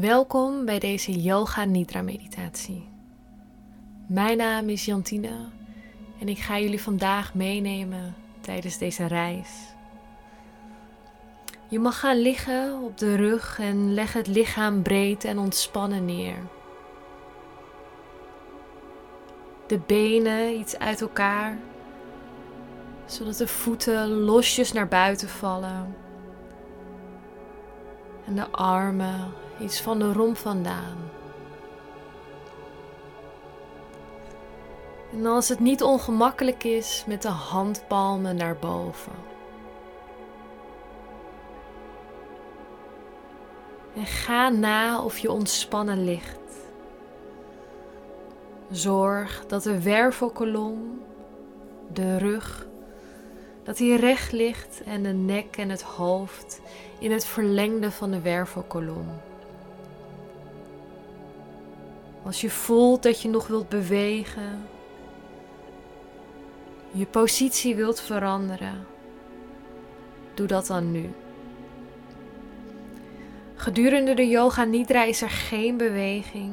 Welkom bij deze Yoga Nidra meditatie. Mijn naam is Jantine en ik ga jullie vandaag meenemen tijdens deze reis. Je mag gaan liggen op de rug en leg het lichaam breed en ontspannen neer. De benen iets uit elkaar, zodat de voeten losjes naar buiten vallen. En de armen iets van de romp vandaan. En als het niet ongemakkelijk is, met de handpalmen naar boven. En ga na of je ontspannen ligt. Zorg dat de wervelkolom, de rug, dat die recht ligt en de nek en het hoofd in het verlengde van de wervelkolom. Als je voelt dat je nog wilt bewegen, je positie wilt veranderen, doe dat dan nu. Gedurende de yoga nidra is er geen beweging.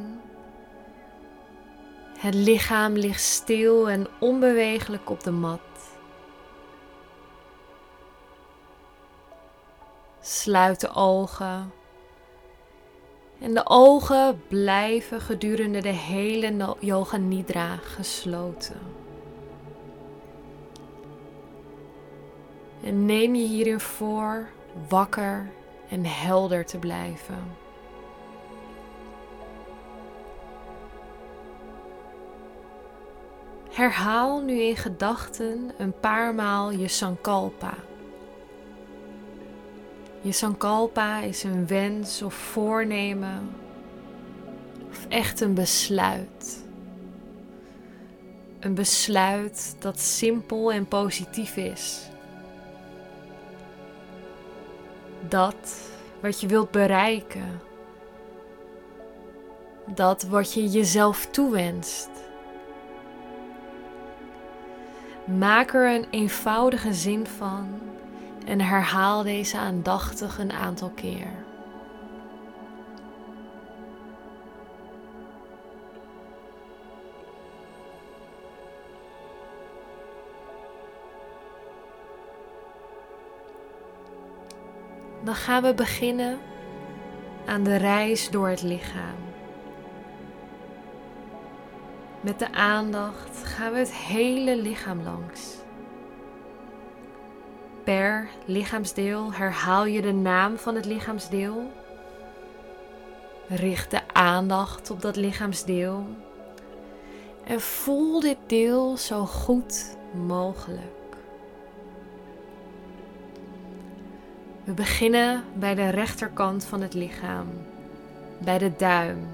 Het lichaam ligt stil en onbewegelijk op de mat. Sluit de ogen. En de ogen blijven gedurende de hele yoga nidra gesloten. En neem je hierin voor wakker en helder te blijven. Herhaal nu in gedachten een paar maal je Sankalpa. Je Sankalpa is een wens of voornemen of echt een besluit. Een besluit dat simpel en positief is. Dat wat je wilt bereiken. Dat wat je jezelf toewenst. Maak er een eenvoudige zin van en herhaal deze aandachtig een aantal keer. Dan gaan we beginnen aan de reis door het lichaam. Met de aandacht gaan we het hele lichaam langs. Per lichaamsdeel herhaal je de naam van het lichaamsdeel. Richt de aandacht op dat lichaamsdeel. En voel dit deel zo goed mogelijk. We beginnen bij de rechterkant van het lichaam, bij de duim.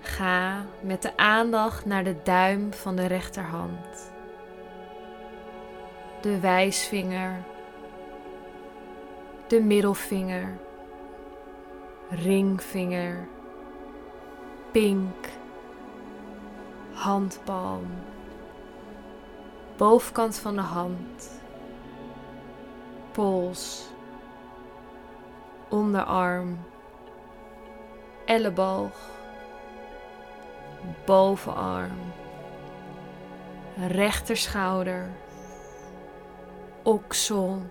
Ga met de aandacht naar de duim van de rechterhand. De wijsvinger, de middelvinger, ringvinger, pink, handpalm, bovenkant van de hand pols, onderarm, elleboog, bovenarm, rechterschouder, oksel,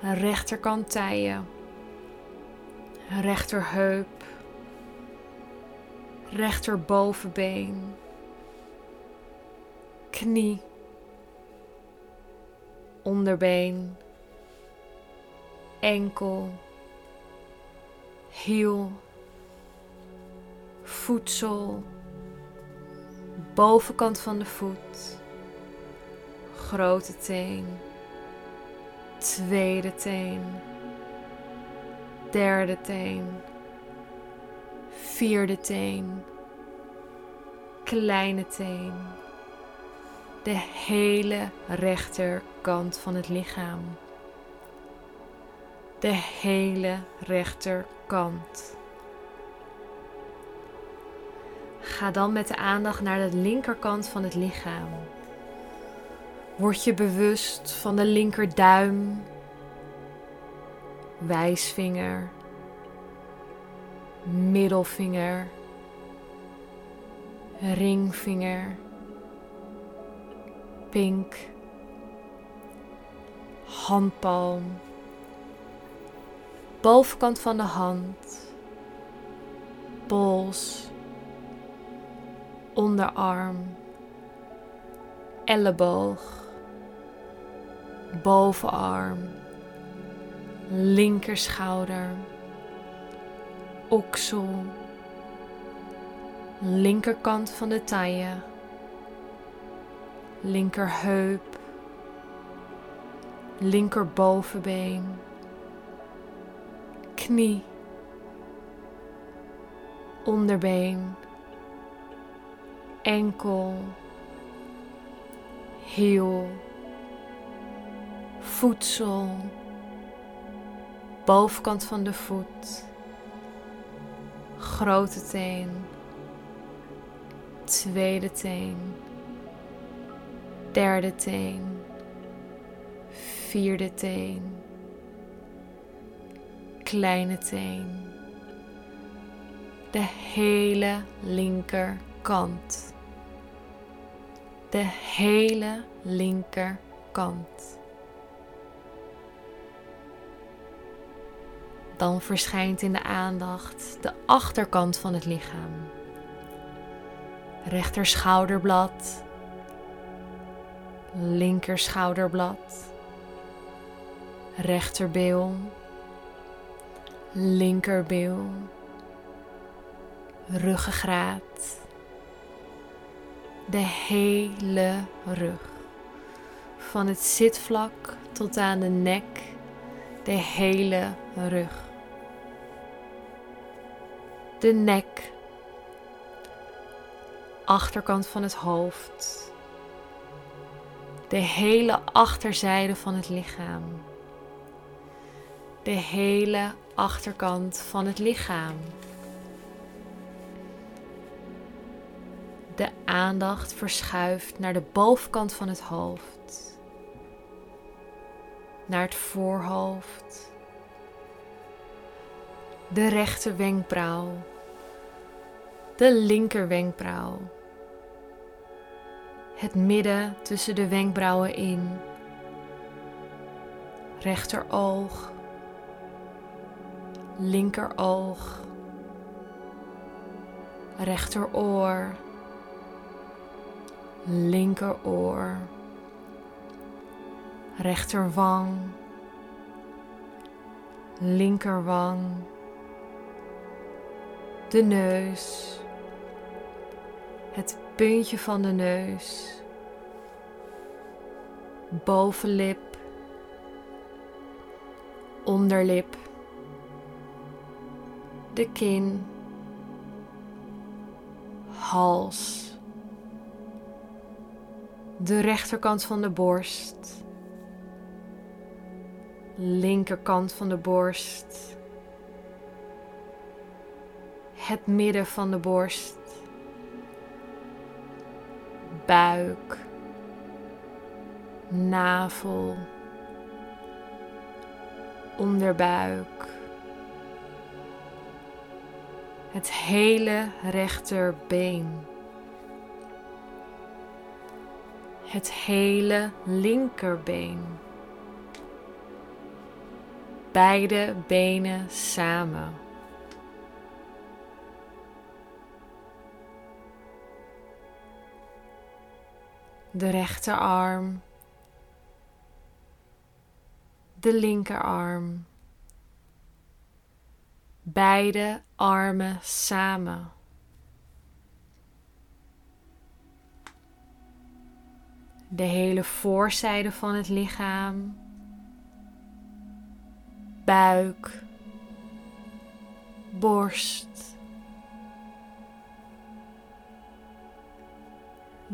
rechterkant tijen, rechterheup, rechterbovenbeen, knie. Onderbeen, enkel, hiel, voedsel, bovenkant van de voet, grote teen, tweede teen, derde teen, vierde teen, kleine teen de hele rechterkant van het lichaam. De hele rechterkant. Ga dan met de aandacht naar de linkerkant van het lichaam. Word je bewust van de linkerduim, wijsvinger, middelvinger, ringvinger, pink, handpalm, bovenkant van de hand, pols, onderarm, elleboog, bovenarm, linkerschouder, oksel, linkerkant van de taille, linkerheup, linkerbovenbeen, knie, onderbeen, enkel, hiel, voedsel, bovenkant van de voet, grote teen, tweede teen, derde teen, vierde teen, kleine teen, de hele linkerkant, de hele linkerkant. Dan verschijnt in de aandacht de achterkant van het lichaam. Rechter schouderblad, linker schouderblad, rechterbeel, linkerbeel, ruggengraat, de hele rug. Van het zitvlak tot aan de nek, de hele rug. De nek, achterkant van het hoofd, de hele achterzijde van het lichaam, de hele achterkant van het lichaam. De aandacht verschuift naar de bovenkant van het hoofd, naar het voorhoofd de rechter wenkbrauw, de linker wenkbrauw, het midden tussen de wenkbrauwen in, rechteroog, linkeroog, rechteroor, linkeroor, rechterwang, linkerwang de neus, het puntje van de neus, bovenlip, onderlip, de kin, hals, de rechterkant van de borst, linkerkant van de borst het midden van de borst, buik, navel, onderbuik, het hele rechterbeen, het hele linkerbeen. Beide benen samen. De rechterarm, de linkerarm, beide armen samen. De hele voorzijde van het lichaam, buik, borst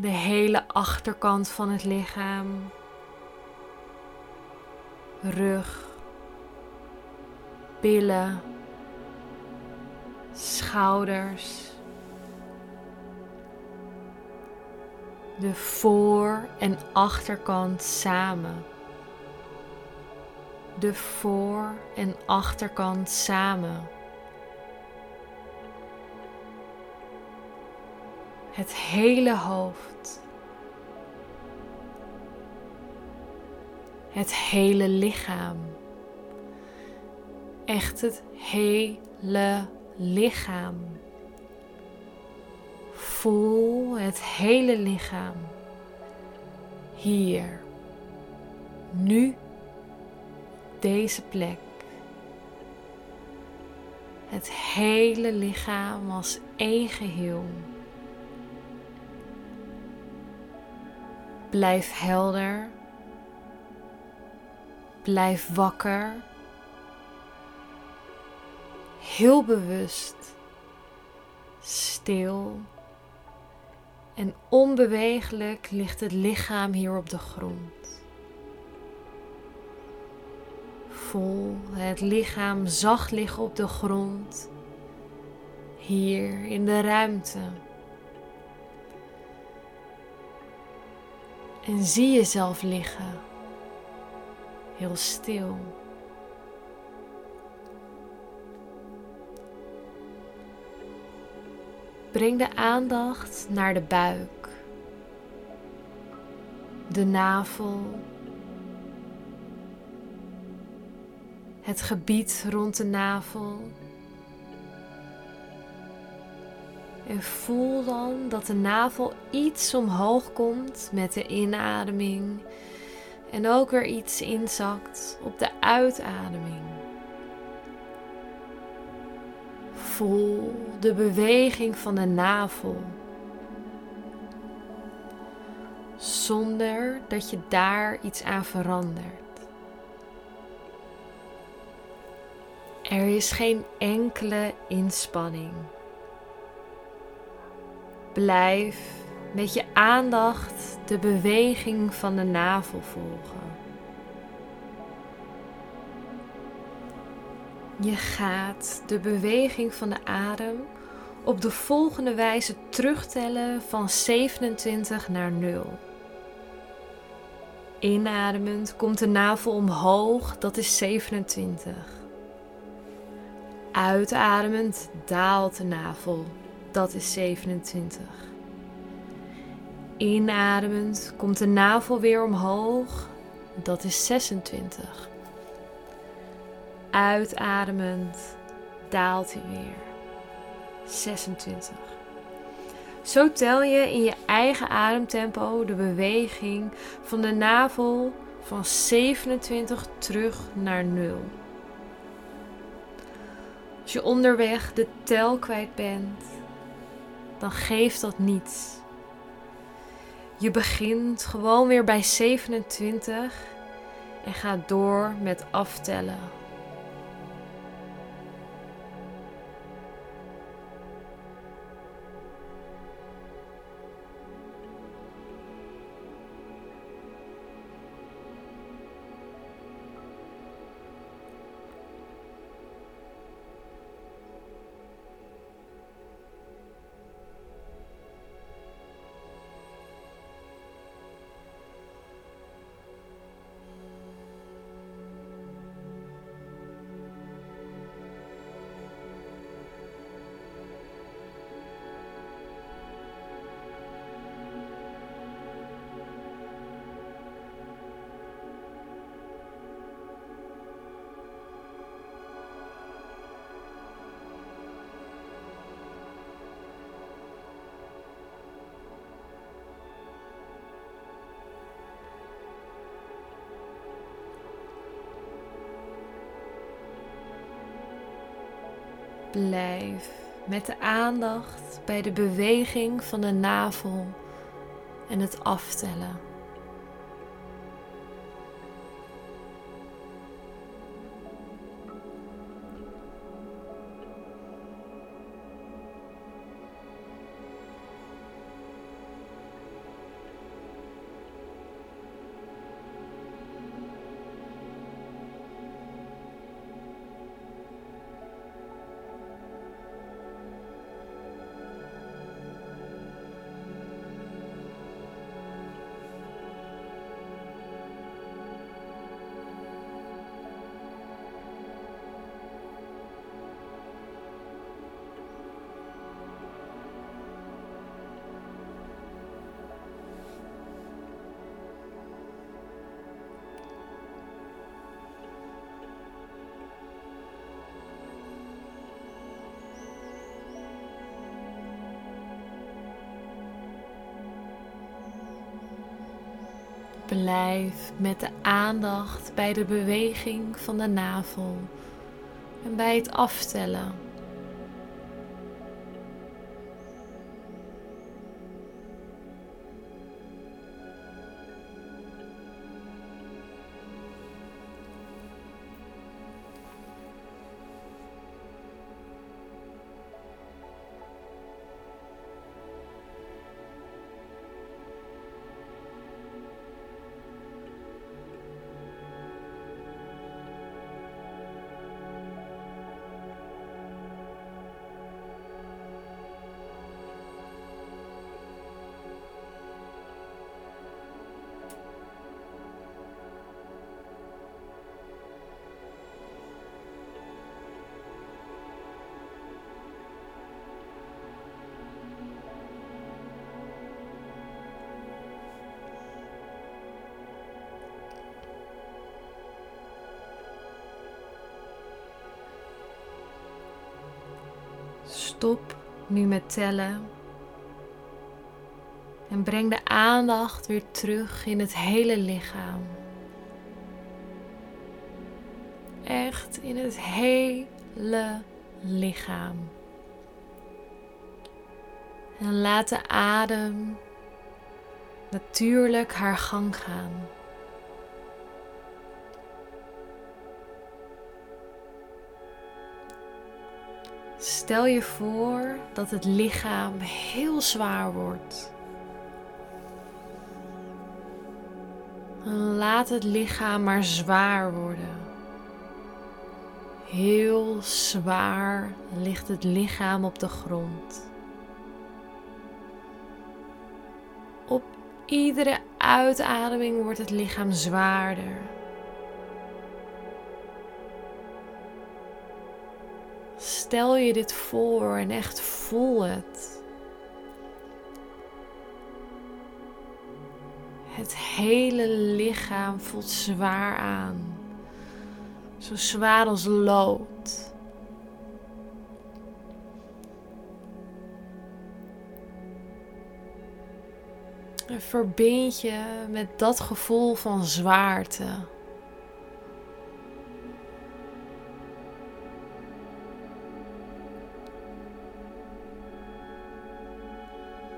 de hele achterkant van het lichaam, rug, billen, schouders, de voor- en achterkant samen. De voor- en achterkant samen. Het hele hoofd. Het hele lichaam. Echt het hele lichaam. Voel het hele lichaam. Hier. Nu. Deze plek. Het hele lichaam als één geheel. Blijf helder. Blijf wakker. Heel bewust. Stil. En onbewegelijk ligt het lichaam hier op de grond. Voel het lichaam zacht liggen op de grond. Hier in de ruimte. En zie jezelf liggen. Heel stil. Breng de aandacht naar de buik, de navel, het gebied rond de navel. En voel dan dat de navel iets omhoog komt met de inademing en ook weer iets inzakt op de uitademing. Voel de beweging van de navel. Zonder dat je daar iets aan verandert. Er is geen enkele inspanning. Blijf met je aandacht de beweging van de navel volgen. Je gaat de beweging van de adem op de volgende wijze terugtellen van 27 naar 0. Inademend komt de navel omhoog, dat is 27. Uitademend daalt de navel, dat is 27. Inademend komt de navel weer omhoog, dat is 26. Uitademend daalt hij weer. 26. Zo tel je in je eigen ademtempo de beweging van de navel van 27 terug naar 0. Als je onderweg de tel kwijt bent, dan geeft dat niets. Je begint gewoon weer bij 27 en gaat door met aftellen. Blijf met de aandacht bij de beweging van de navel en het aftellen. Lijf met de aandacht bij de beweging van de navel en bij het aftellen. Stop nu met tellen. En breng de aandacht weer terug in het hele lichaam. Echt in het hele lichaam. En laat de adem natuurlijk haar gang gaan. Stel je voor dat het lichaam heel zwaar wordt. laat het lichaam maar zwaar worden. Heel zwaar ligt het lichaam op de grond. Op iedere uitademing wordt het lichaam zwaarder. Stel je dit voor en echt voel het. Het hele lichaam voelt zwaar aan. Zo zwaar als lood. Verbind je met dat gevoel van zwaarte.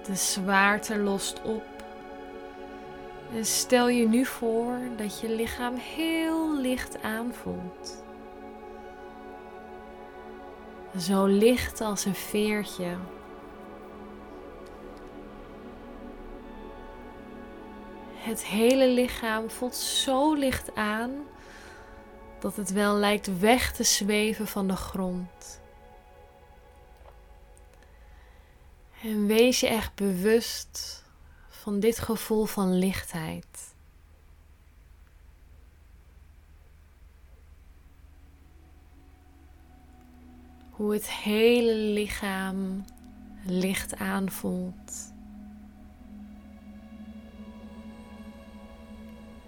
De zwaarte lost op. En stel je nu voor dat je lichaam heel licht aanvoelt. Zo licht als een veertje. Het hele lichaam voelt zo licht aan dat het wel lijkt weg te zweven van de grond. En wees je echt bewust van dit gevoel van lichtheid. Hoe het hele lichaam licht aanvoelt.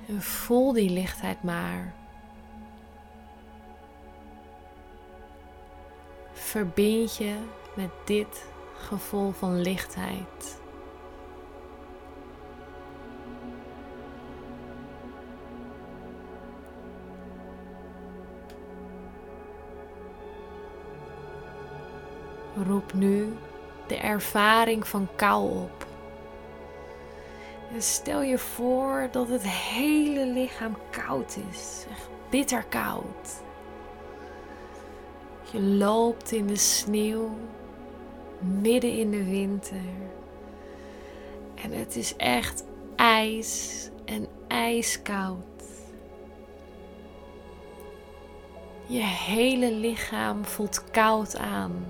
En voel die lichtheid maar. Verbind je met dit gevoel van lichtheid. Roep nu de ervaring van kou op. En stel je voor dat het hele lichaam koud is, echt bitter koud. Je loopt in de sneeuw midden in de winter. En het is echt ijs en ijskoud. Je hele lichaam voelt koud aan.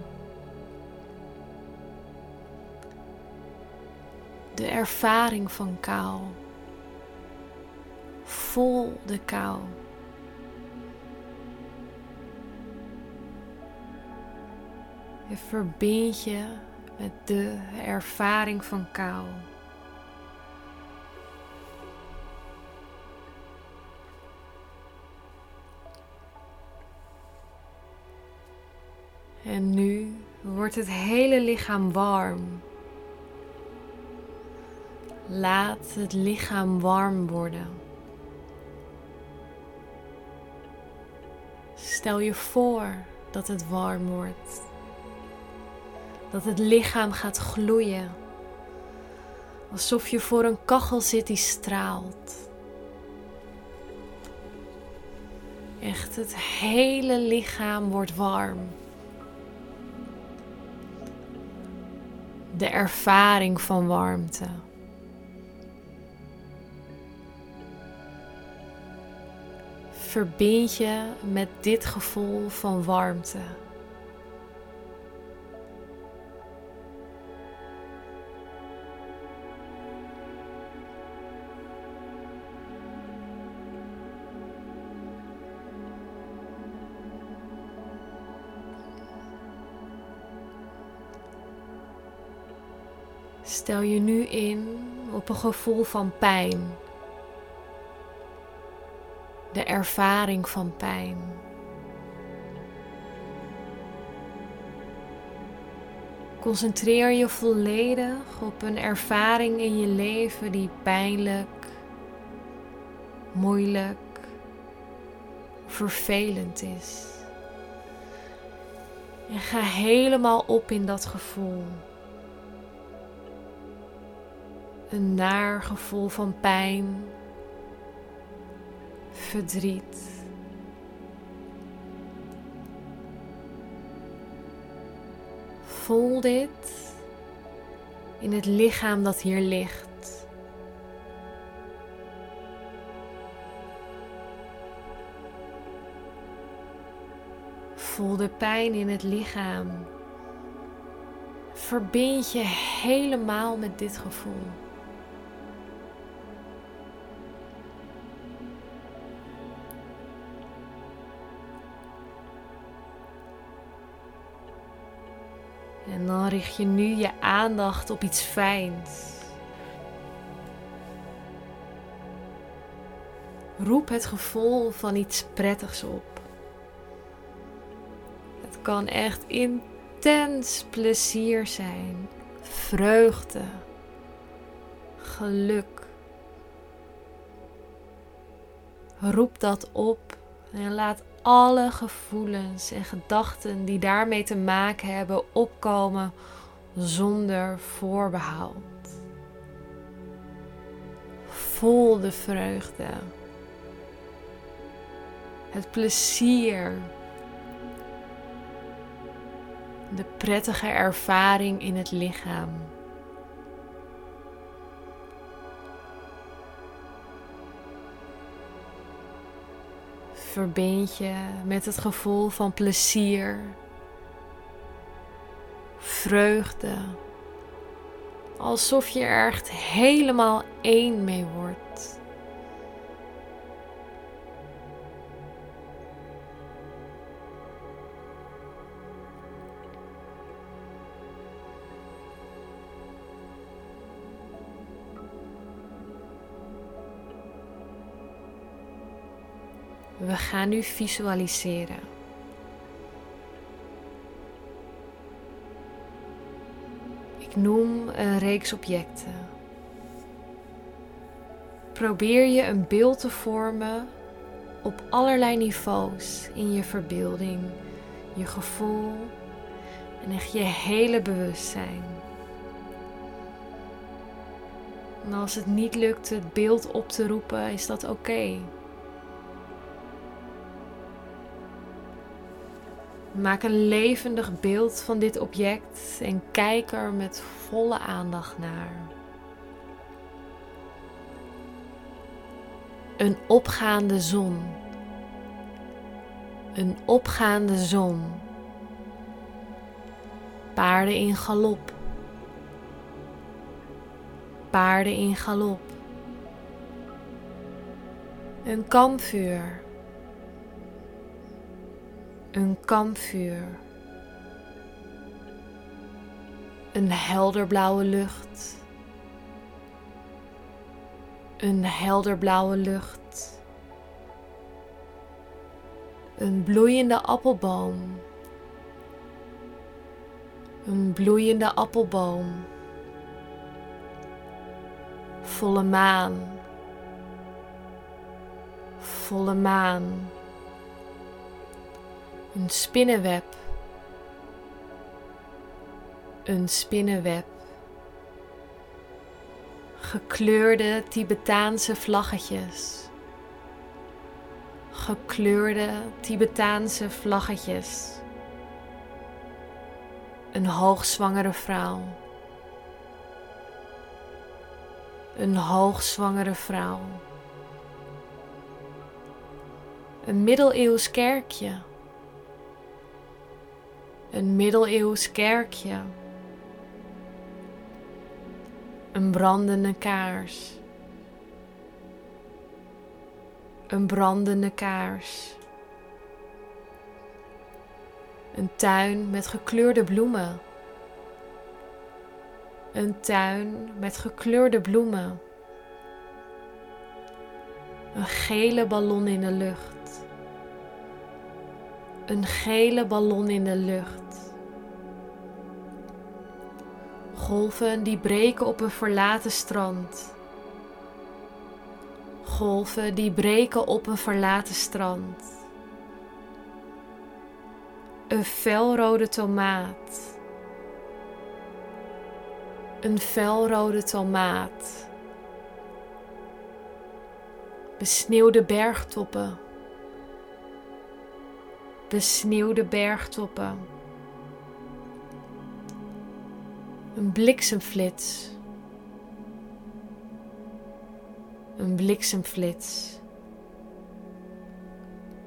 De ervaring van kou. Voel de kou. Je verbindt je met de ervaring van kou. En nu wordt het hele lichaam warm. Laat het lichaam warm worden. Stel je voor dat het warm wordt. Dat het lichaam gaat gloeien. Alsof je voor een kachel zit die straalt. Echt, het hele lichaam wordt warm. De ervaring van warmte. Verbind je met dit gevoel van warmte. Stel je nu in op een gevoel van pijn. De ervaring van pijn. Concentreer je volledig op een ervaring in je leven die pijnlijk, moeilijk, vervelend is. En ga helemaal op in dat gevoel. Een naar gevoel van pijn, verdriet. Voel dit in het lichaam dat hier ligt. Voel de pijn in het lichaam. Verbind je helemaal met dit gevoel. En dan richt je nu je aandacht op iets fijns. Roep het gevoel van iets prettigs op. Het kan echt intens plezier zijn, vreugde, geluk. Roep dat op en laat alle gevoelens en gedachten die daarmee te maken hebben opkomen zonder voorbehoud. Voel de vreugde, het plezier, de prettige ervaring in het lichaam. Verbind met het gevoel van plezier, vreugde, alsof je er echt helemaal één mee wordt. Gaan nu visualiseren. Ik noem een reeks objecten. Probeer je een beeld te vormen op allerlei niveaus in je verbeelding, je gevoel en echt je hele bewustzijn. En als het niet lukt het beeld op te roepen, is dat oké. Maak een levendig beeld van dit object en kijk er met volle aandacht naar. Een opgaande zon. Een opgaande zon. Paarden in galop. Paarden in galop. Een kampvuur een kampvuur, een helderblauwe lucht, een helderblauwe lucht, een bloeiende appelboom, een bloeiende appelboom, volle maan, volle maan, een spinnenweb, een spinnenweb, gekleurde Tibetaanse vlaggetjes gekleurde Tibetaanse vlaggetjes. Een hoogzwangere vrouw. Een hoogzwangere vrouw. Een middeleeuws kerkje. Een middeleeuws kerkje. Een brandende kaars. Een brandende kaars. Een tuin met gekleurde bloemen. Een tuin met gekleurde bloemen. Een gele ballon in de lucht. Een gele ballon in de lucht. Golven die breken op een verlaten strand. Golven die breken op een verlaten strand. Een felrode tomaat. Een felrode tomaat. Besneeuwde bergtoppen. Besneeuwde bergtoppen. Een bliksemflits. Een bliksemflits.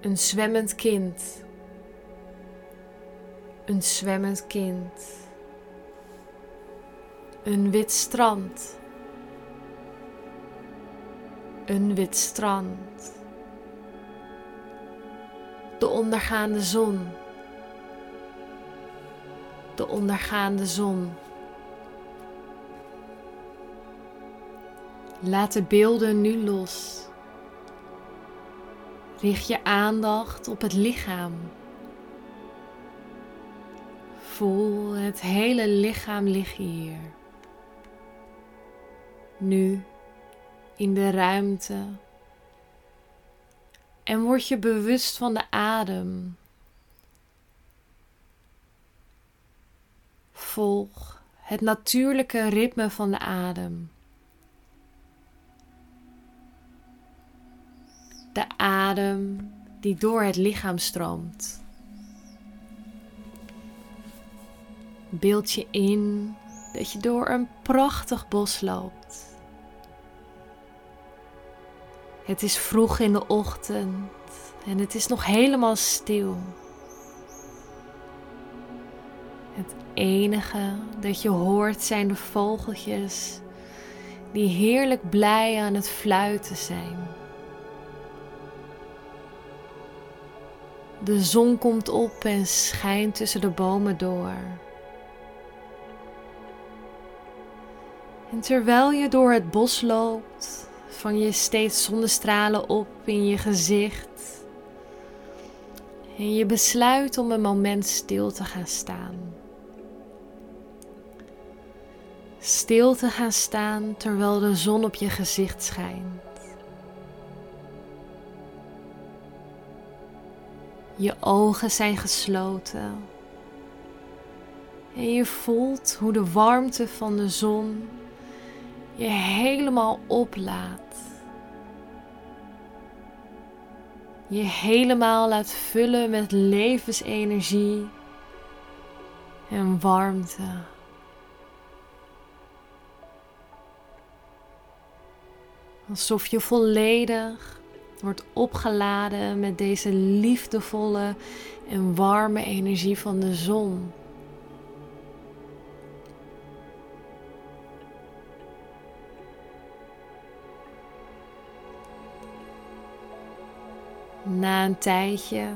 Een zwemmend kind. Een zwemmend kind. Een wit strand. Een wit strand. De ondergaande zon. De ondergaande zon. Laat de beelden nu los. Richt je aandacht op het lichaam. Voel het hele lichaam liggen hier. Nu in de ruimte. En word je bewust van de adem. Volg het natuurlijke ritme van de adem. de adem die door het lichaam stroomt. Beeld je in dat je door een prachtig bos loopt. Het is vroeg in de ochtend en het is nog helemaal stil. Het enige dat je hoort zijn de vogeltjes die heerlijk blij aan het fluiten zijn. De zon komt op en schijnt tussen de bomen door. En terwijl je door het bos loopt, vang je steeds zonnestralen op in je gezicht. En je besluit om een moment stil te gaan staan. Stil te gaan staan terwijl de zon op je gezicht schijnt. Je ogen zijn gesloten. En je voelt hoe de warmte van de zon je helemaal oplaat. Je helemaal laat vullen met levensenergie en warmte. Alsof je volledig wordt opgeladen met deze liefdevolle en warme energie van de zon. Na een tijdje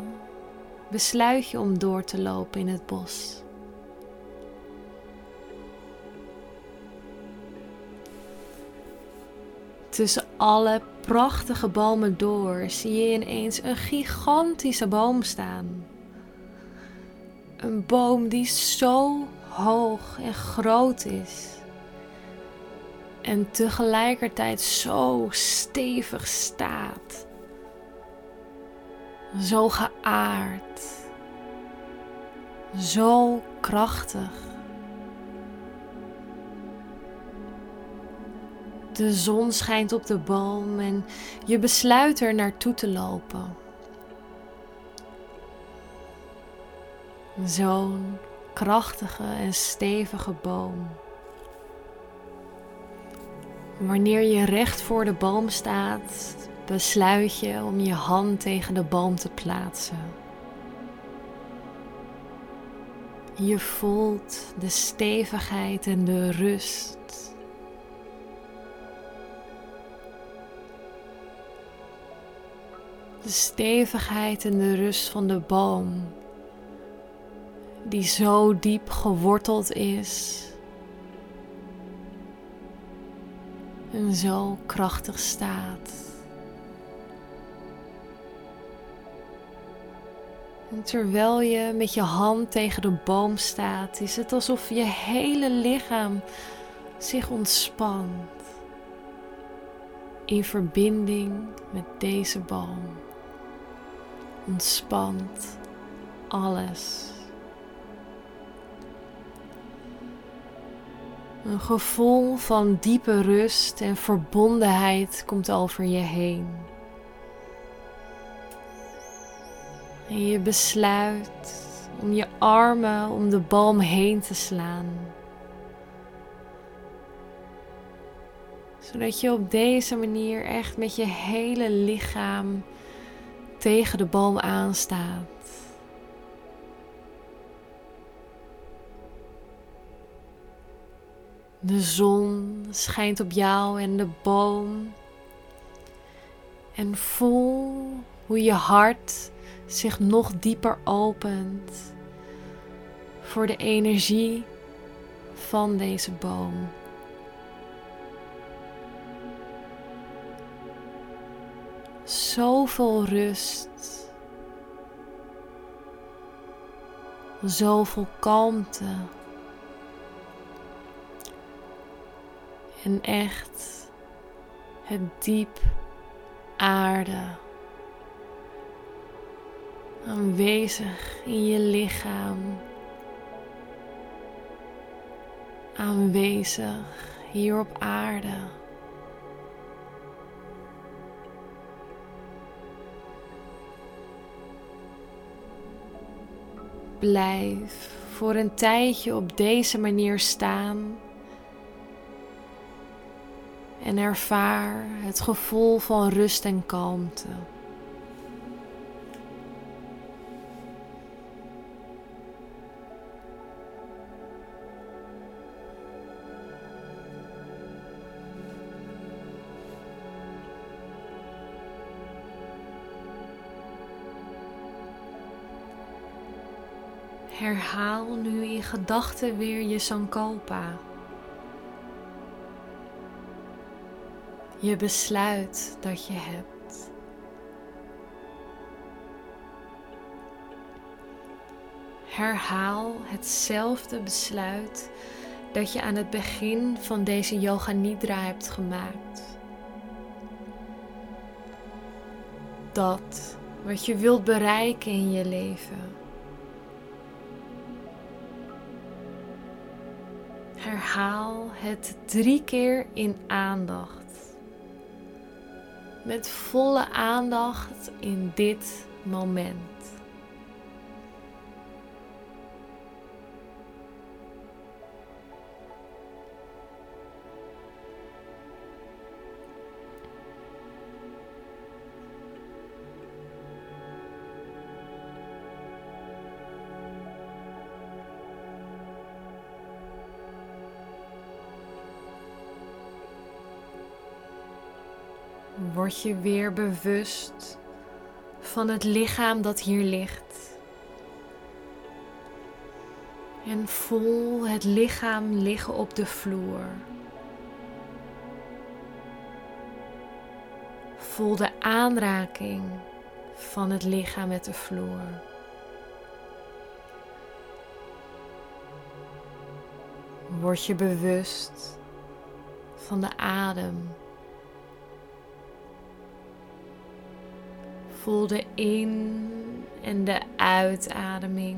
besluit je om door te lopen in het bos. Tussen alle prachtige bomen door zie je ineens een gigantische boom staan. Een boom die zo hoog en groot is. en tegelijkertijd zo stevig staat. Zo geaard. Zo krachtig. De zon schijnt op de boom en je besluit er naartoe te lopen. Zo'n krachtige en stevige boom. Wanneer je recht voor de boom staat, besluit je om je hand tegen de boom te plaatsen. Je voelt de stevigheid en de rust. De stevigheid en de rust van de boom, die zo diep geworteld is en zo krachtig staat. Terwijl je met je hand tegen de boom staat, is het alsof je hele lichaam zich ontspant in verbinding met deze boom. Ontspant alles. Een gevoel van diepe rust en verbondenheid komt over je heen. En je besluit om je armen om de boom heen te slaan. Zodat je op deze manier echt met je hele lichaam tegen de boom aanstaat. De zon schijnt op jou en de boom. En voel hoe je hart zich nog dieper opent voor de energie van deze boom. Zoveel rust, zoveel kalmte. En echt het diep aarde. Aanwezig in je lichaam. Aanwezig hier op aarde. Blijf voor een tijdje op deze manier staan en ervaar het gevoel van rust en kalmte. Herhaal nu in gedachten weer je Sankalpa. Je besluit dat je hebt. Herhaal hetzelfde besluit dat je aan het begin van deze yoga nidra hebt gemaakt. Dat wat je wilt bereiken in je leven. Herhaal het drie keer in aandacht met volle aandacht in dit moment. Word je weer bewust van het lichaam dat hier ligt. En voel het lichaam liggen op de vloer. Voel de aanraking van het lichaam met de vloer. Word je bewust van de adem. Voel de in- en de uitademing.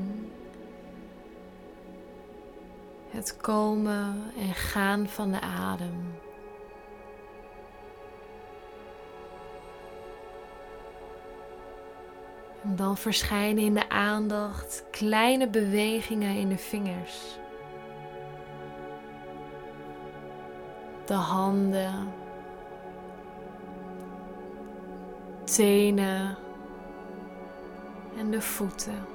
Het komen en gaan van de adem. Dan verschijnen in de aandacht kleine bewegingen in de vingers. De handen, tenen en de voeten.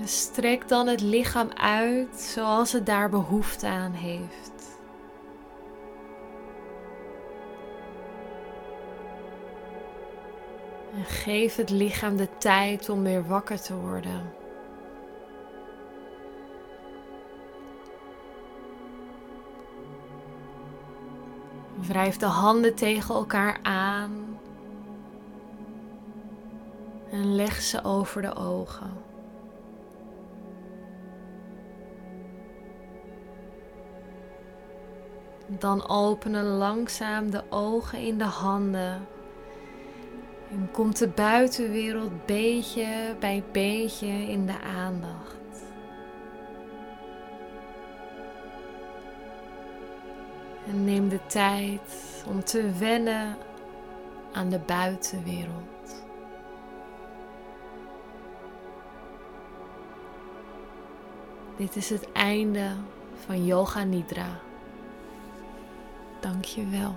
En strek dan het lichaam uit zoals het daar behoefte aan heeft. En geef het lichaam de tijd om weer wakker te worden. Wrijf de handen tegen elkaar aan en leg ze over de ogen. Dan openen langzaam de ogen in de handen. En komt de buitenwereld beetje bij beetje in de aandacht. Neem de tijd om te wennen aan de buitenwereld. Dit is het einde van Yoga Nidra. Dank je wel.